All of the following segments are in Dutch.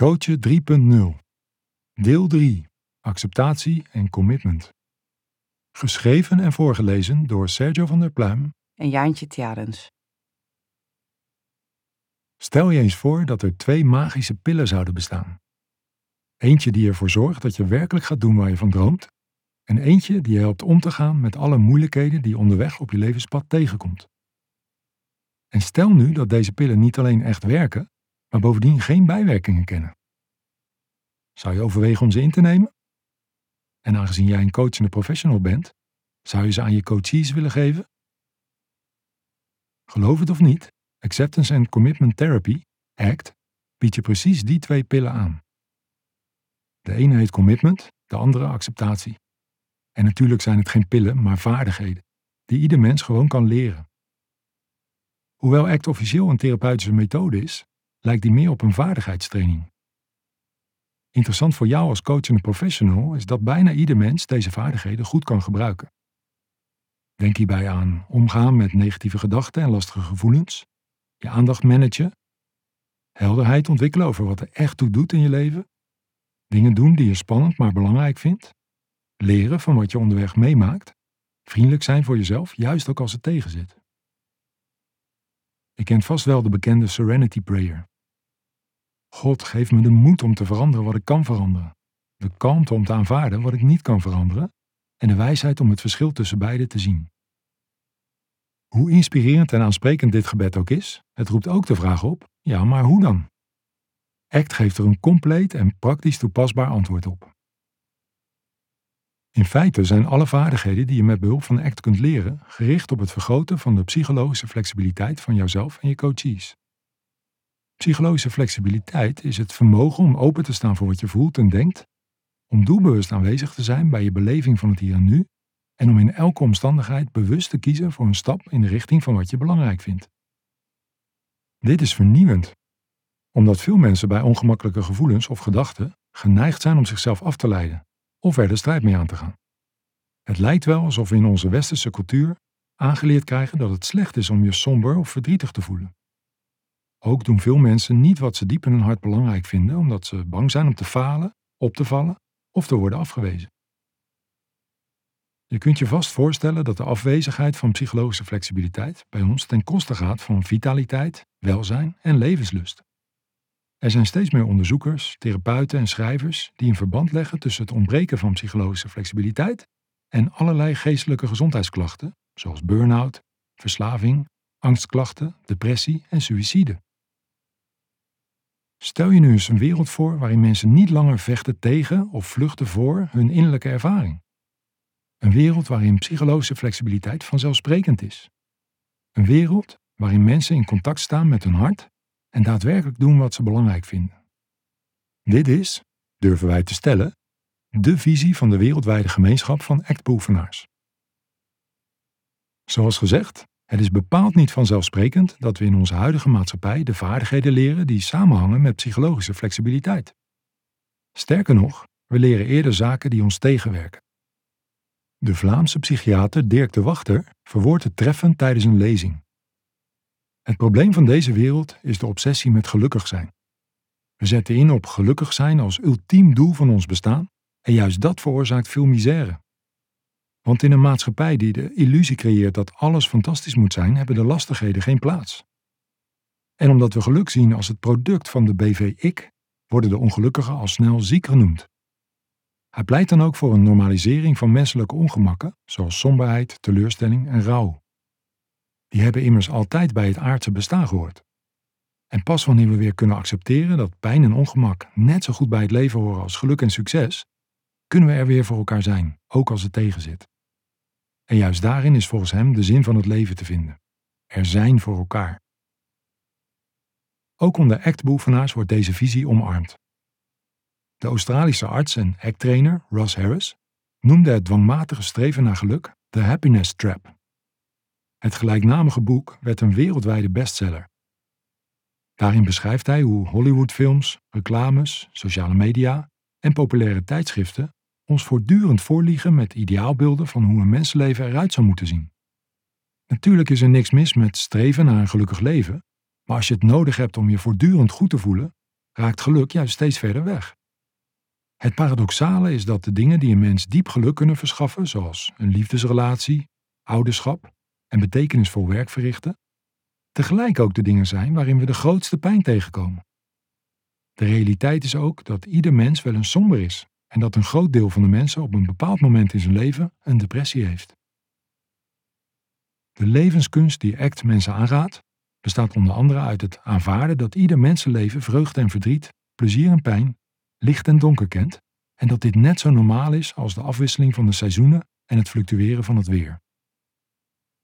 Coachen 3.0 Deel 3 Acceptatie en commitment. Geschreven en voorgelezen door Sergio van der Pluim. en Jaantje Tjarens. Stel je eens voor dat er twee magische pillen zouden bestaan. Eentje die ervoor zorgt dat je werkelijk gaat doen waar je van droomt, en eentje die je helpt om te gaan met alle moeilijkheden die je onderweg op je levenspad tegenkomt. En stel nu dat deze pillen niet alleen echt werken, maar bovendien geen bijwerkingen kennen. Zou je overwegen om ze in te nemen? En aangezien jij een coachende professional bent, zou je ze aan je coaches willen geven? Geloof het of niet, Acceptance and Commitment Therapy, ACT, biedt je precies die twee pillen aan. De ene heet commitment, de andere acceptatie. En natuurlijk zijn het geen pillen, maar vaardigheden, die ieder mens gewoon kan leren. Hoewel ACT officieel een therapeutische methode is, lijkt die meer op een vaardigheidstraining. Interessant voor jou als coach en professional is dat bijna ieder mens deze vaardigheden goed kan gebruiken. Denk hierbij aan omgaan met negatieve gedachten en lastige gevoelens, je aandacht managen, helderheid ontwikkelen over wat er echt toe doet in je leven, dingen doen die je spannend maar belangrijk vindt, leren van wat je onderweg meemaakt, vriendelijk zijn voor jezelf, juist ook als het tegenzit. Je kent vast wel de bekende Serenity Prayer. God, geef me de moed om te veranderen wat ik kan veranderen, de kalmte om te aanvaarden wat ik niet kan veranderen en de wijsheid om het verschil tussen beide te zien. Hoe inspirerend en aansprekend dit gebed ook is, het roept ook de vraag op: ja, maar hoe dan? ACT geeft er een compleet en praktisch toepasbaar antwoord op. In feite zijn alle vaardigheden die je met behulp van ACT kunt leren gericht op het vergroten van de psychologische flexibiliteit van jouzelf en je coaches. Psychologische flexibiliteit is het vermogen om open te staan voor wat je voelt en denkt, om doelbewust aanwezig te zijn bij je beleving van het hier en nu en om in elke omstandigheid bewust te kiezen voor een stap in de richting van wat je belangrijk vindt. Dit is vernieuwend, omdat veel mensen bij ongemakkelijke gevoelens of gedachten geneigd zijn om zichzelf af te leiden of er de strijd mee aan te gaan. Het lijkt wel alsof we in onze westerse cultuur aangeleerd krijgen dat het slecht is om je somber of verdrietig te voelen. Ook doen veel mensen niet wat ze diep in hun hart belangrijk vinden, omdat ze bang zijn om te falen, op te vallen of te worden afgewezen. Je kunt je vast voorstellen dat de afwezigheid van psychologische flexibiliteit bij ons ten koste gaat van vitaliteit, welzijn en levenslust. Er zijn steeds meer onderzoekers, therapeuten en schrijvers die een verband leggen tussen het ontbreken van psychologische flexibiliteit en allerlei geestelijke gezondheidsklachten, zoals burn-out, verslaving, angstklachten, depressie en suïcide. Stel je nu eens een wereld voor waarin mensen niet langer vechten tegen of vluchten voor hun innerlijke ervaring. Een wereld waarin psychologische flexibiliteit vanzelfsprekend is. Een wereld waarin mensen in contact staan met hun hart en daadwerkelijk doen wat ze belangrijk vinden. Dit is, durven wij te stellen, de visie van de wereldwijde gemeenschap van actbeoefenaars. Zoals gezegd, het is bepaald niet vanzelfsprekend dat we in onze huidige maatschappij de vaardigheden leren die samenhangen met psychologische flexibiliteit. Sterker nog, we leren eerder zaken die ons tegenwerken. De Vlaamse psychiater Dirk de Wachter verwoordt het treffend tijdens een lezing. Het probleem van deze wereld is de obsessie met gelukkig zijn. We zetten in op gelukkig zijn als ultiem doel van ons bestaan en juist dat veroorzaakt veel misère. Want in een maatschappij die de illusie creëert dat alles fantastisch moet zijn, hebben de lastigheden geen plaats. En omdat we geluk zien als het product van de BV-ik, worden de ongelukkigen al snel ziek genoemd. Hij pleit dan ook voor een normalisering van menselijke ongemakken, zoals somberheid, teleurstelling en rouw. Die hebben immers altijd bij het aardse bestaan gehoord. En pas wanneer we weer kunnen accepteren dat pijn en ongemak net zo goed bij het leven horen als geluk en succes, kunnen we er weer voor elkaar zijn, ook als het tegenzit. En juist daarin is volgens hem de zin van het leven te vinden. Er zijn voor elkaar. Ook onder ACT-beoefenaars wordt deze visie omarmd. De Australische arts en ACT-trainer Ross Harris noemde het dwangmatige streven naar geluk de happiness trap. Het gelijknamige boek werd een wereldwijde bestseller. Daarin beschrijft hij hoe Hollywoodfilms, reclames, sociale media en populaire tijdschriften ons voortdurend voorliegen met ideaalbeelden van hoe een mensenleven eruit zou moeten zien. Natuurlijk is er niks mis met streven naar een gelukkig leven, maar als je het nodig hebt om je voortdurend goed te voelen, raakt geluk juist steeds verder weg. Het paradoxale is dat de dingen die een mens diep geluk kunnen verschaffen, zoals een liefdesrelatie, ouderschap en betekenisvol werk verrichten, tegelijk ook de dingen zijn waarin we de grootste pijn tegenkomen. De realiteit is ook dat ieder mens wel een somber is en dat een groot deel van de mensen op een bepaald moment in zijn leven een depressie heeft. De levenskunst die ACT mensen aanraadt, bestaat onder andere uit het aanvaarden dat ieder mensenleven vreugde en verdriet, plezier en pijn, licht en donker kent en dat dit net zo normaal is als de afwisseling van de seizoenen en het fluctueren van het weer.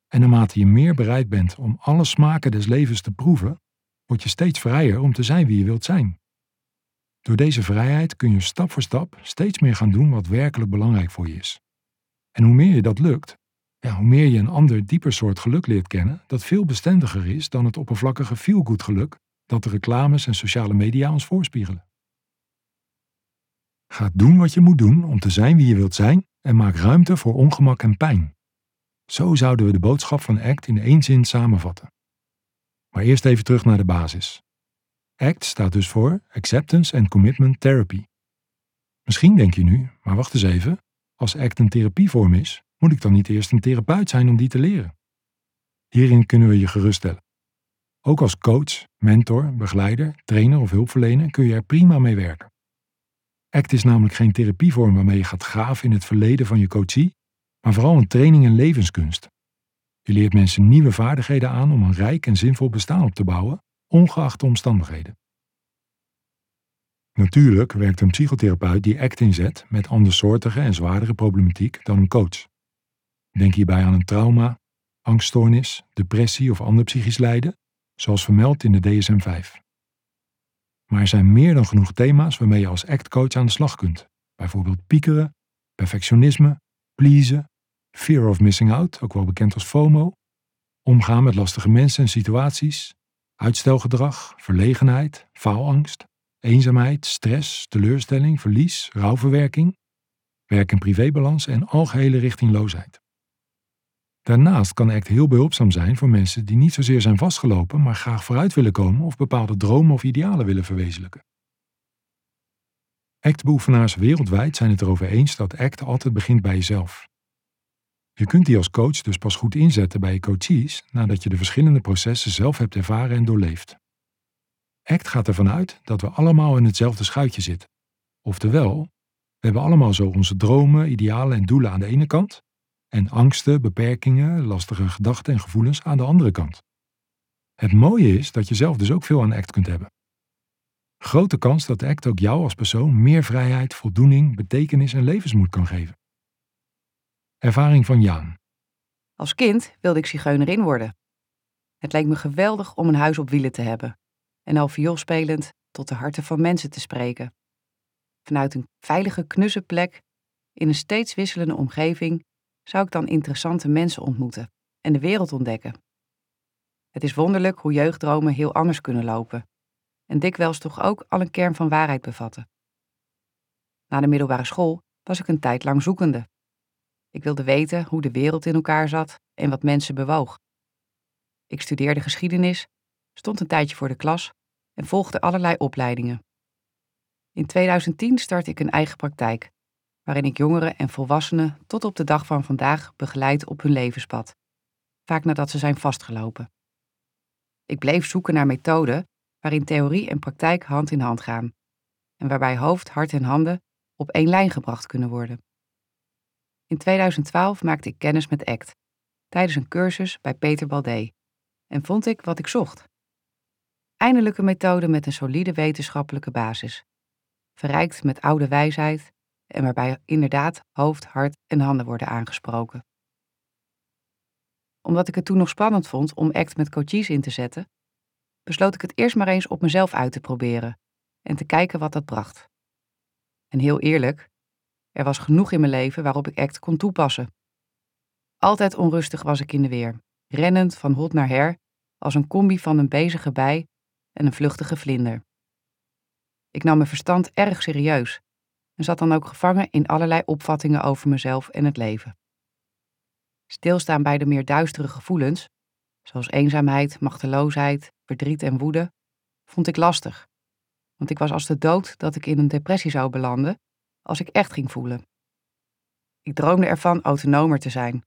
En naarmate je meer bereid bent om alle smaken des levens te proeven, word je steeds vrijer om te zijn wie je wilt zijn. Door deze vrijheid kun je stap voor stap steeds meer gaan doen wat werkelijk belangrijk voor je is. En hoe meer je dat lukt, ja, hoe meer je een ander dieper soort geluk leert kennen, dat veel bestendiger is dan het oppervlakkige feel-good geluk dat de reclames en sociale media ons voorspiegelen. Ga doen wat je moet doen om te zijn wie je wilt zijn en maak ruimte voor ongemak en pijn. Zo zouden we de boodschap van ACT in één zin samenvatten. Maar eerst even terug naar de basis. ACT staat dus voor Acceptance and Commitment Therapy. Misschien denk je nu, maar wacht eens even, als ACT een therapievorm is, moet ik dan niet eerst een therapeut zijn om die te leren? Hierin kunnen we je geruststellen. Ook als coach, mentor, begeleider, trainer of hulpverlener kun je er prima mee werken. ACT is namelijk geen therapievorm waarmee je gaat graven in het verleden van je coachie, maar vooral een training in levenskunst. Je leert mensen nieuwe vaardigheden aan om een rijk en zinvol bestaan op te bouwen, ongeacht de omstandigheden. Natuurlijk werkt een psychotherapeut die ACT inzet met andersoortige en zwaardere problematiek dan een coach. Denk hierbij aan een trauma, angststoornis, depressie of ander psychisch lijden, zoals vermeld in de DSM-5. Maar er zijn meer dan genoeg thema's waarmee je als ACT-coach aan de slag kunt. Bijvoorbeeld piekeren, perfectionisme, pleasen, fear of missing out, ook wel bekend als FOMO, omgaan met lastige mensen en situaties, uitstelgedrag, verlegenheid, faalangst, eenzaamheid, stress, teleurstelling, verlies, rouwverwerking, werk- en privébalans en algehele richtingloosheid. Daarnaast kan ACT heel behulpzaam zijn voor mensen die niet zozeer zijn vastgelopen, maar graag vooruit willen komen of bepaalde dromen of idealen willen verwezenlijken. ACT-beoefenaars wereldwijd zijn het erover eens dat ACT altijd begint bij jezelf. Je kunt die als coach dus pas goed inzetten bij je coaches nadat je de verschillende processen zelf hebt ervaren en doorleefd. ACT gaat ervan uit dat we allemaal in hetzelfde schuitje zitten. Oftewel, we hebben allemaal zo onze dromen, idealen en doelen aan de ene kant en angsten, beperkingen, lastige gedachten en gevoelens aan de andere kant. Het mooie is dat je zelf dus ook veel aan ACT kunt hebben. Grote kans dat ACT ook jou als persoon meer vrijheid, voldoening, betekenis en levensmoed kan geven. Ervaring van Jaan. Als kind wilde ik zigeunerin worden. Het leek me geweldig om een huis op wielen te hebben en al viool spelend tot de harten van mensen te spreken. Vanuit een veilige, knusse plek in een steeds wisselende omgeving zou ik dan interessante mensen ontmoeten en de wereld ontdekken. Het is wonderlijk hoe jeugddromen heel anders kunnen lopen en dikwijls toch ook al een kern van waarheid bevatten. Na de middelbare school was ik een tijd lang zoekende. Ik wilde weten hoe de wereld in elkaar zat en wat mensen bewoog. Ik studeerde geschiedenis, stond een tijdje voor de klas en volgde allerlei opleidingen. In 2010 startte ik een eigen praktijk waarin ik jongeren en volwassenen tot op de dag van vandaag begeleid op hun levenspad, vaak nadat ze zijn vastgelopen. Ik bleef zoeken naar methoden waarin theorie en praktijk hand in hand gaan en waarbij hoofd, hart en handen op één lijn gebracht kunnen worden. In 2012 maakte ik kennis met ACT tijdens een cursus bij Peter Baldé en vond ik wat ik zocht. Eindelijk een methode met een solide wetenschappelijke basis, verrijkt met oude wijsheid en waarbij inderdaad hoofd, hart en handen worden aangesproken. Omdat ik het toen nog spannend vond om ACT met coaches in te zetten, besloot ik het eerst maar eens op mezelf uit te proberen en te kijken wat dat bracht. En heel eerlijk, er was genoeg in mijn leven waarop ik ACT kon toepassen. Altijd onrustig was ik in de weer, rennend van hot naar her, als een combi van een bezige bij en een vluchtige vlinder. Ik nam mijn verstand erg serieus en zat dan ook gevangen in allerlei opvattingen over mezelf en het leven. Stilstaan bij de meer duistere gevoelens, zoals eenzaamheid, machteloosheid, verdriet en woede, vond ik lastig, want ik was als de dood dat ik in een depressie zou belanden als ik echt ging voelen. Ik droomde ervan autonomer te zijn,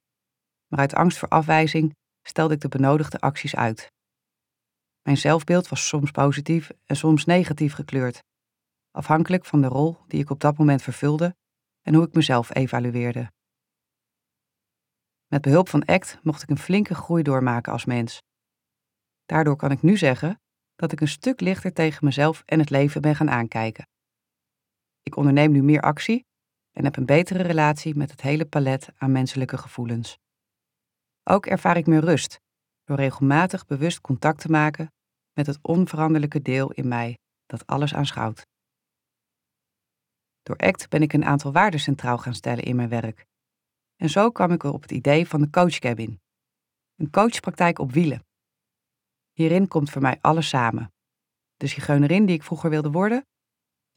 maar uit angst voor afwijzing stelde ik de benodigde acties uit. Mijn zelfbeeld was soms positief en soms negatief gekleurd, afhankelijk van de rol die ik op dat moment vervulde en hoe ik mezelf evalueerde. Met behulp van ACT mocht ik een flinke groei doormaken als mens. Daardoor kan ik nu zeggen dat ik een stuk lichter tegen mezelf en het leven ben gaan aankijken. Ik onderneem nu meer actie en heb een betere relatie met het hele palet aan menselijke gevoelens. Ook ervaar ik meer rust door regelmatig bewust contact te maken met het onveranderlijke deel in mij dat alles aanschouwt. Door ACT ben ik een aantal waarden centraal gaan stellen in mijn werk. En zo kwam ik op het idee van de coachcabin. Een coachpraktijk op wielen. Hierin komt voor mij alles samen. De zigeunerin die ik vroeger wilde worden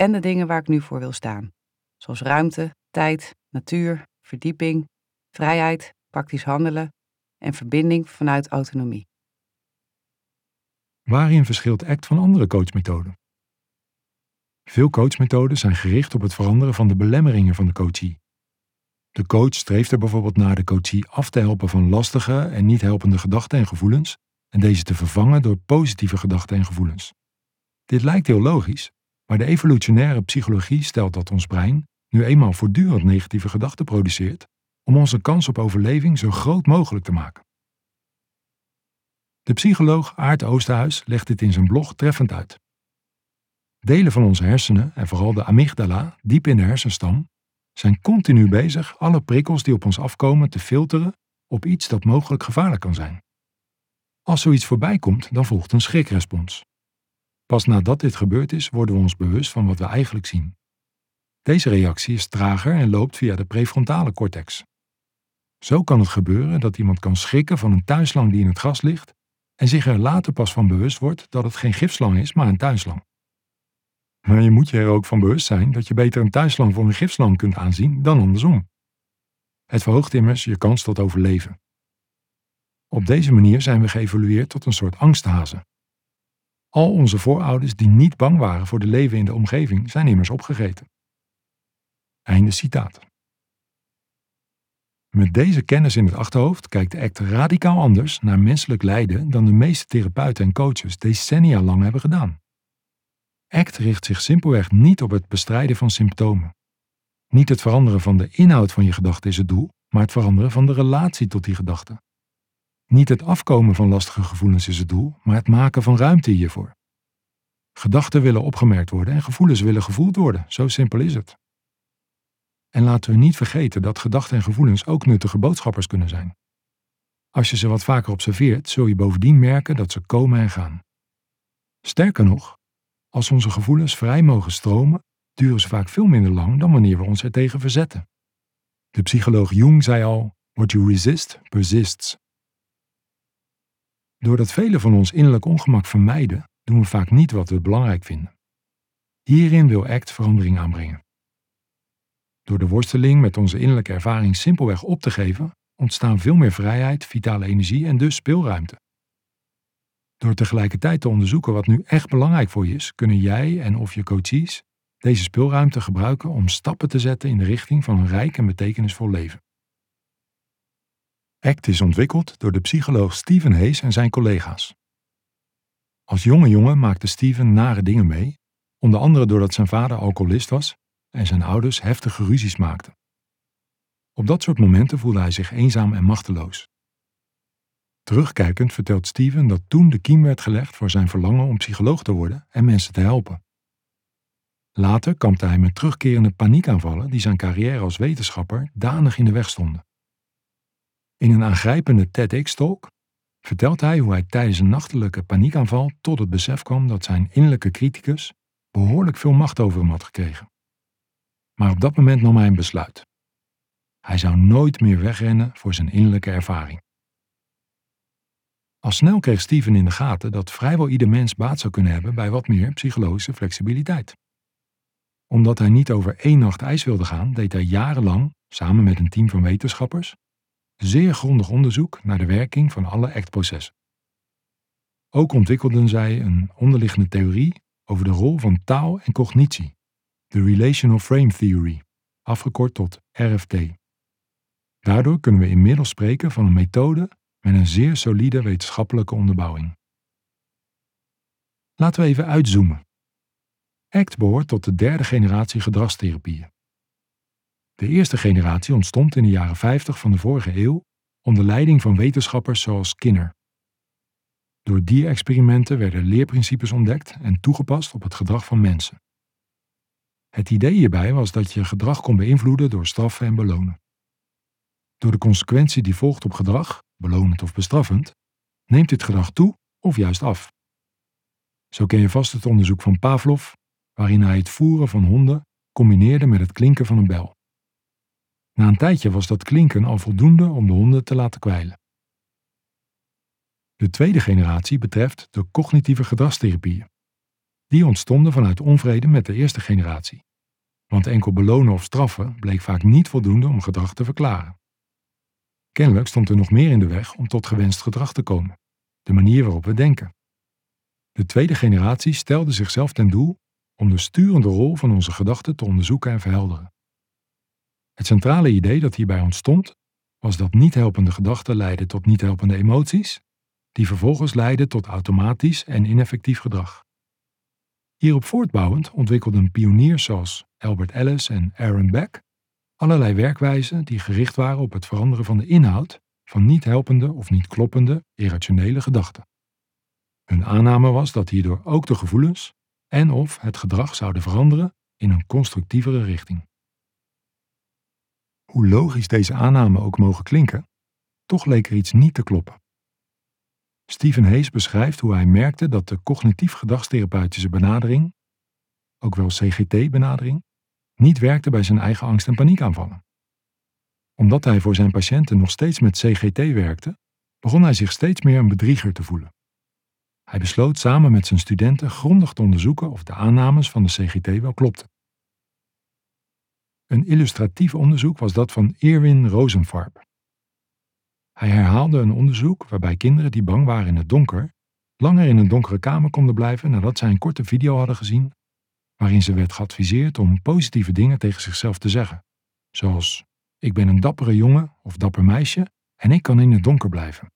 en de dingen waar ik nu voor wil staan. Zoals ruimte, tijd, natuur, verdieping, vrijheid, praktisch handelen en verbinding vanuit autonomie. Waarin verschilt ACT van andere coachmethoden? Veel coachmethoden zijn gericht op het veranderen van de belemmeringen van de coachie. De coach streeft er bijvoorbeeld naar de coachie af te helpen van lastige en niet helpende gedachten en gevoelens en deze te vervangen door positieve gedachten en gevoelens. Dit lijkt heel logisch, maar de evolutionaire psychologie stelt dat ons brein nu eenmaal voortdurend negatieve gedachten produceert om onze kans op overleving zo groot mogelijk te maken. De psycholoog Aart Oosterhuis legt dit in zijn blog treffend uit. Delen van onze hersenen, en vooral de amygdala, diep in de hersenstam, zijn continu bezig alle prikkels die op ons afkomen te filteren op iets dat mogelijk gevaarlijk kan zijn. Als zoiets voorbij komt, dan volgt een schrikrespons. Pas nadat dit gebeurd is, worden we ons bewust van wat we eigenlijk zien. Deze reactie is trager en loopt via de prefrontale cortex. Zo kan het gebeuren dat iemand kan schrikken van een tuinslang die in het gras ligt en zich er later pas van bewust wordt dat het geen gifslang is, maar een tuinslang. Maar je moet je er ook van bewust zijn dat je beter een tuinslang voor een gifslang kunt aanzien dan andersom. Het verhoogt immers je kans tot overleven. Op deze manier zijn we geëvolueerd tot een soort angsthazen. Al onze voorouders die niet bang waren voor de leven in de omgeving zijn immers opgegeten. Einde citaat. Met deze kennis in het achterhoofd kijkt ACT radicaal anders naar menselijk lijden dan de meeste therapeuten en coaches decennia lang hebben gedaan. ACT richt zich simpelweg niet op het bestrijden van symptomen. Niet het veranderen van de inhoud van je gedachte is het doel, maar het veranderen van de relatie tot die gedachte. Niet het afkomen van lastige gevoelens is het doel, maar het maken van ruimte hiervoor. Gedachten willen opgemerkt worden en gevoelens willen gevoeld worden, zo simpel is het. En laten we niet vergeten dat gedachten en gevoelens ook nuttige boodschappers kunnen zijn. Als je ze wat vaker observeert, zul je bovendien merken dat ze komen en gaan. Sterker nog, als onze gevoelens vrij mogen stromen, duren ze vaak veel minder lang dan wanneer we ons ertegen verzetten. De psycholoog Jung zei al: What you resist, persists. Doordat velen van ons innerlijk ongemak vermijden, doen we vaak niet wat we belangrijk vinden. Hierin wil ACT verandering aanbrengen. Door de worsteling met onze innerlijke ervaring simpelweg op te geven, ontstaan veel meer vrijheid, vitale energie en dus speelruimte. Door tegelijkertijd te onderzoeken wat nu echt belangrijk voor je is, kunnen jij en of je coaches deze speelruimte gebruiken om stappen te zetten in de richting van een rijk en betekenisvol leven. ACT is ontwikkeld door de psycholoog Stephen Hayes en zijn collega's. Als jonge jongen maakte Steven nare dingen mee, onder andere doordat zijn vader alcoholist was en zijn ouders heftige ruzies maakten. Op dat soort momenten voelde hij zich eenzaam en machteloos. Terugkijkend vertelt Steven dat toen de kiem werd gelegd voor zijn verlangen om psycholoog te worden en mensen te helpen. Later kampte hij met terugkerende paniekaanvallen die zijn carrière als wetenschapper danig in de weg stonden. In een aangrijpende TEDx-talk vertelt hij hoe hij tijdens een nachtelijke paniekaanval tot het besef kwam dat zijn innerlijke criticus behoorlijk veel macht over hem had gekregen. Maar op dat moment nam hij een besluit. Hij zou nooit meer wegrennen voor zijn innerlijke ervaring. Al snel kreeg Steven in de gaten dat vrijwel ieder mens baat zou kunnen hebben bij wat meer psychologische flexibiliteit. Omdat hij niet over één nacht ijs wilde gaan, deed hij jarenlang, samen met een team van wetenschappers, zeer grondig onderzoek naar de werking van alle ACT-processen. Ook ontwikkelden zij een onderliggende theorie over de rol van taal en cognitie, de Relational Frame Theory, afgekort tot RFT. Daardoor kunnen we inmiddels spreken van een methode met een zeer solide wetenschappelijke onderbouwing. Laten we even uitzoomen. ACT behoort tot de derde generatie gedragstherapieën. De eerste generatie ontstond in de jaren 50 van de vorige eeuw onder leiding van wetenschappers zoals Skinner. Door dierexperimenten werden leerprincipes ontdekt en toegepast op het gedrag van mensen. Het idee hierbij was dat je gedrag kon beïnvloeden door straffen en belonen. Door de consequentie die volgt op gedrag, belonend of bestraffend, neemt dit gedrag toe of juist af. Zo ken je vast het onderzoek van Pavlov, waarin hij het voeren van honden combineerde met het klinken van een bel. Na een tijdje was dat klinken al voldoende om de honden te laten kwijlen. De tweede generatie betreft de cognitieve gedragstherapieën. Die ontstonden vanuit onvrede met de eerste generatie. Want enkel belonen of straffen bleek vaak niet voldoende om gedrag te verklaren. Kennelijk stond er nog meer in de weg om tot gewenst gedrag te komen, de manier waarop we denken. De tweede generatie stelde zichzelf ten doel om de sturende rol van onze gedachten te onderzoeken en verhelderen. Het centrale idee dat hierbij ontstond, was dat niet helpende gedachten leiden tot niet helpende emoties, die vervolgens leiden tot automatisch en ineffectief gedrag. Hierop voortbouwend ontwikkelden pioniers zoals Albert Ellis en Aaron Beck allerlei werkwijzen die gericht waren op het veranderen van de inhoud van niet helpende of niet kloppende irrationele gedachten. Hun aanname was dat hierdoor ook de gevoelens en of het gedrag zouden veranderen in een constructievere richting. Hoe logisch deze aanname ook mogen klinken, toch leek er iets niet te kloppen. Stephen Hayes beschrijft hoe hij merkte dat de cognitief gedragstherapeutische benadering, ook wel CGT-benadering, niet werkte bij zijn eigen angst- en paniekaanvallen. Omdat hij voor zijn patiënten nog steeds met CGT werkte, begon hij zich steeds meer een bedrieger te voelen. Hij besloot samen met zijn studenten grondig te onderzoeken of de aannames van de CGT wel klopten. Een illustratief onderzoek was dat van Erwin Rosenfarb. Hij herhaalde een onderzoek waarbij kinderen die bang waren in het donker langer in een donkere kamer konden blijven nadat zij een korte video hadden gezien waarin ze werd geadviseerd om positieve dingen tegen zichzelf te zeggen, zoals ik ben een dappere jongen of dapper meisje en ik kan in het donker blijven.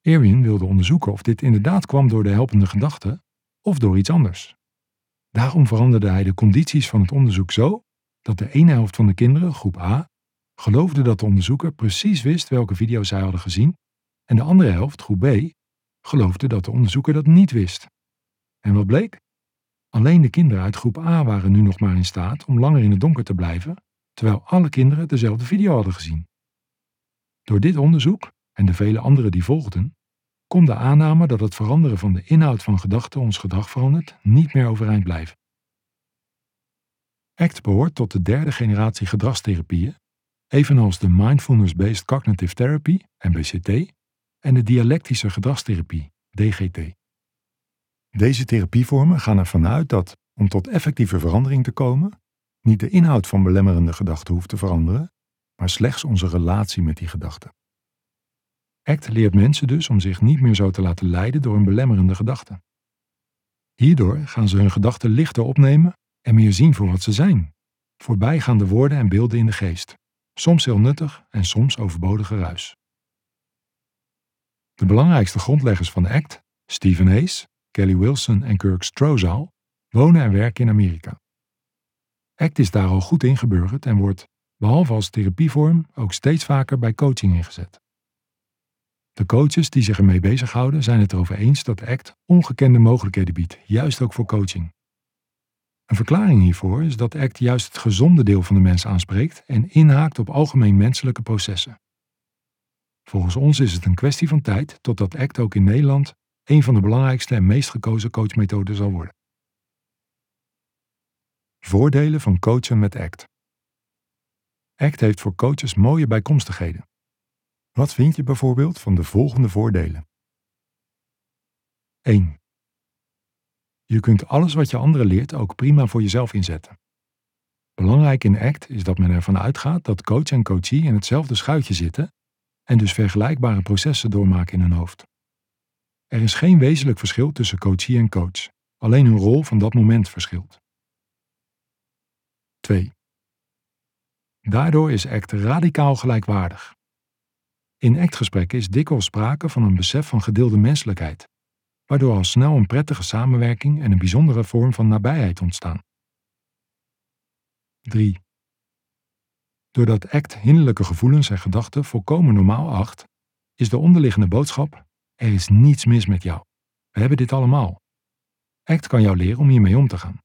Erwin wilde onderzoeken of dit inderdaad kwam door de helpende gedachte of door iets anders. Daarom veranderde hij de condities van het onderzoek zo dat de ene helft van de kinderen, groep A, geloofde dat de onderzoeker precies wist welke video zij hadden gezien, en de andere helft, groep B, geloofde dat de onderzoeker dat niet wist. En wat bleek? Alleen de kinderen uit groep A waren nu nog maar in staat om langer in het donker te blijven, terwijl alle kinderen dezelfde video hadden gezien. Door dit onderzoek en de vele andere die volgden, kon de aanname dat het veranderen van de inhoud van gedachten ons gedrag verandert niet meer overeind blijven. ACT behoort tot de derde generatie gedragstherapieën, evenals de Mindfulness-Based Cognitive Therapy, MBCT, en de dialectische gedragstherapie, DGT. Deze therapievormen gaan ervan uit dat, om tot effectieve verandering te komen, niet de inhoud van belemmerende gedachten hoeft te veranderen, maar slechts onze relatie met die gedachten. ACT leert mensen dus om zich niet meer zo te laten leiden door een belemmerende gedachte. Hierdoor gaan ze hun gedachten lichter opnemen en meer zien voor wat ze zijn, voorbijgaande woorden en beelden in de geest, soms heel nuttig en soms overbodige ruis. De belangrijkste grondleggers van ACT, Stephen Hayes, Kelly Wilson en Kirk Strozaal, wonen en werken in Amerika. ACT is daar al goed ingeburgerd en wordt, behalve als therapievorm, ook steeds vaker bij coaching ingezet. De coaches die zich ermee bezighouden zijn het erover eens dat ACT ongekende mogelijkheden biedt, juist ook voor coaching. Een verklaring hiervoor is dat ACT juist het gezonde deel van de mens aanspreekt en inhaakt op algemeen menselijke processen. Volgens ons is het een kwestie van tijd totdat ACT ook in Nederland een van de belangrijkste en meest gekozen coachmethoden zal worden. Voordelen van coachen met ACT. ACT heeft voor coaches mooie bijkomstigheden. Wat vind je bijvoorbeeld van de volgende voordelen? 1. Je kunt alles wat je anderen leert ook prima voor jezelf inzetten. Belangrijk in ACT is dat men ervan uitgaat dat coach en coachee in hetzelfde schuitje zitten en dus vergelijkbare processen doormaken in hun hoofd. Er is geen wezenlijk verschil tussen coachie en coach. alleen hun rol van dat moment verschilt. 2. Daardoor is ACT radicaal gelijkwaardig. In ACT-gesprekken is dikwijls sprake van een besef van gedeelde menselijkheid, waardoor al snel een prettige samenwerking en een bijzondere vorm van nabijheid ontstaan. 3. Doordat ACT hinderlijke gevoelens en gedachten volkomen normaal acht, is de onderliggende boodschap: er is niets mis met jou. We hebben dit allemaal. ACT kan jou leren om hiermee om te gaan.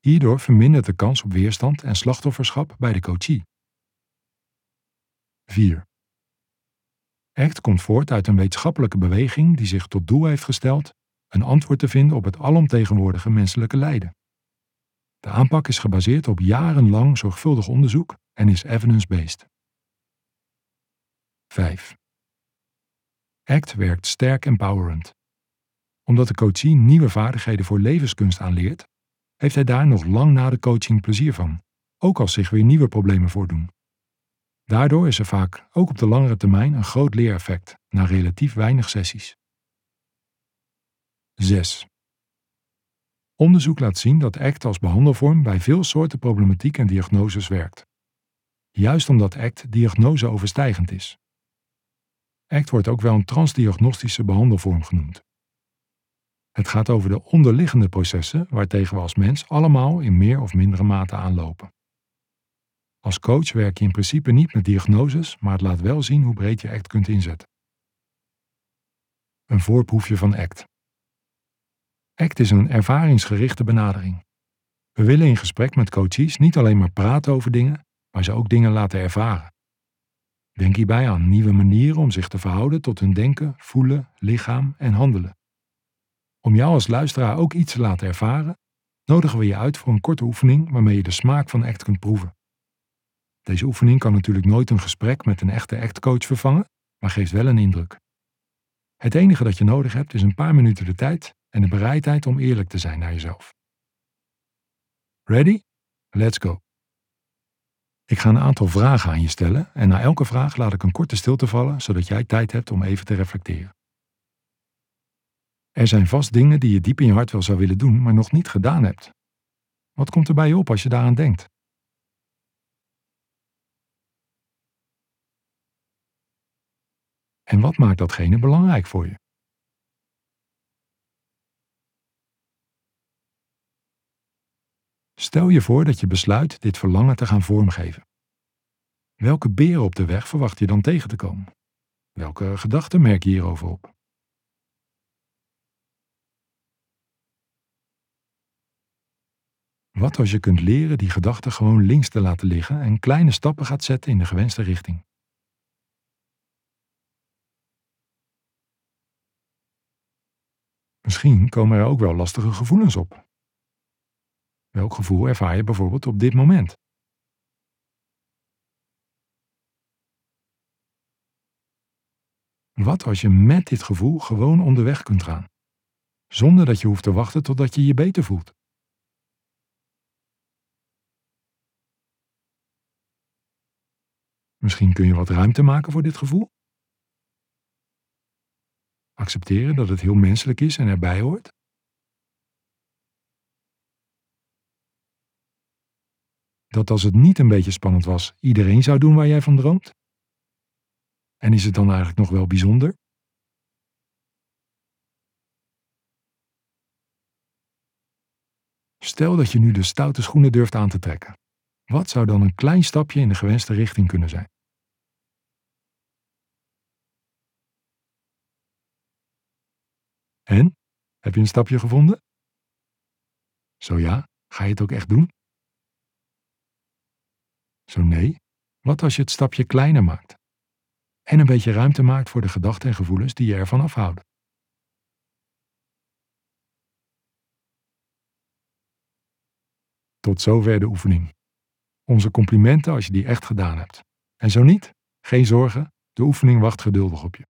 Hierdoor vermindert de kans op weerstand en slachtofferschap bij de coachie. 4. ACT komt voort uit een wetenschappelijke beweging die zich tot doel heeft gesteld een antwoord te vinden op het alomtegenwoordige menselijke lijden. De aanpak is gebaseerd op jarenlang zorgvuldig onderzoek en is evidence-based. 5. ACT werkt sterk empowerend. Omdat de coachie nieuwe vaardigheden voor levenskunst aanleert, heeft hij daar nog lang na de coaching plezier van, ook als zich weer nieuwe problemen voordoen. Daardoor is er vaak, ook op de langere termijn, een groot leereffect na relatief weinig sessies. 6. Onderzoek laat zien dat ACT als behandelvorm bij veel soorten problematiek en diagnoses werkt. Juist omdat ACT diagnoseoverstijgend is. ACT wordt ook wel een transdiagnostische behandelvorm genoemd. Het gaat over de onderliggende processen waartegen we als mens allemaal in meer of mindere mate aanlopen. Als coach werk je in principe niet met diagnoses, maar het laat wel zien hoe breed je ACT kunt inzetten. Een voorproefje van ACT. ACT is een ervaringsgerichte benadering. We willen in gesprek met coaches niet alleen maar praten over dingen, maar ze ook dingen laten ervaren. Denk hierbij aan nieuwe manieren om zich te verhouden tot hun denken, voelen, lichaam en handelen. Om jou als luisteraar ook iets te laten ervaren, nodigen we je uit voor een korte oefening waarmee je de smaak van ACT kunt proeven. Deze oefening kan natuurlijk nooit een gesprek met een echte ACT-coach vervangen, maar geeft wel een indruk. Het enige dat je nodig hebt is een paar minuten de tijd en de bereidheid om eerlijk te zijn naar jezelf. Ready? Let's go. Ik ga een aantal vragen aan je stellen en na elke vraag laat ik een korte stilte vallen, zodat jij tijd hebt om even te reflecteren. Er zijn vast dingen die je diep in je hart wel zou willen doen, maar nog niet gedaan hebt. Wat komt er bij je op als je daaraan denkt? En wat maakt datgene belangrijk voor je? Stel je voor dat je besluit dit verlangen te gaan vormgeven. Welke beren op de weg verwacht je dan tegen te komen? Welke gedachten merk je hierover op? Wat als je kunt leren die gedachten gewoon links te laten liggen en kleine stappen gaat zetten in de gewenste richting? Misschien komen er ook wel lastige gevoelens op. Welk gevoel ervaar je bijvoorbeeld op dit moment? Wat als je met dit gevoel gewoon onderweg kunt gaan, zonder dat je hoeft te wachten totdat je je beter voelt? Misschien kun je wat ruimte maken voor dit gevoel? Accepteren dat het heel menselijk is en erbij hoort? Dat als het niet een beetje spannend was, iedereen zou doen waar jij van droomt? En is het dan eigenlijk nog wel bijzonder? Stel dat je nu de stoute schoenen durft aan te trekken. Wat zou dan een klein stapje in de gewenste richting kunnen zijn? En? Heb je een stapje gevonden? Zo ja, ga je het ook echt doen? Zo nee, wat als je het stapje kleiner maakt? En een beetje ruimte maakt voor de gedachten en gevoelens die je ervan afhouden. Tot zover de oefening. Onze complimenten als je die echt gedaan hebt. En zo niet, geen zorgen, de oefening wacht geduldig op je.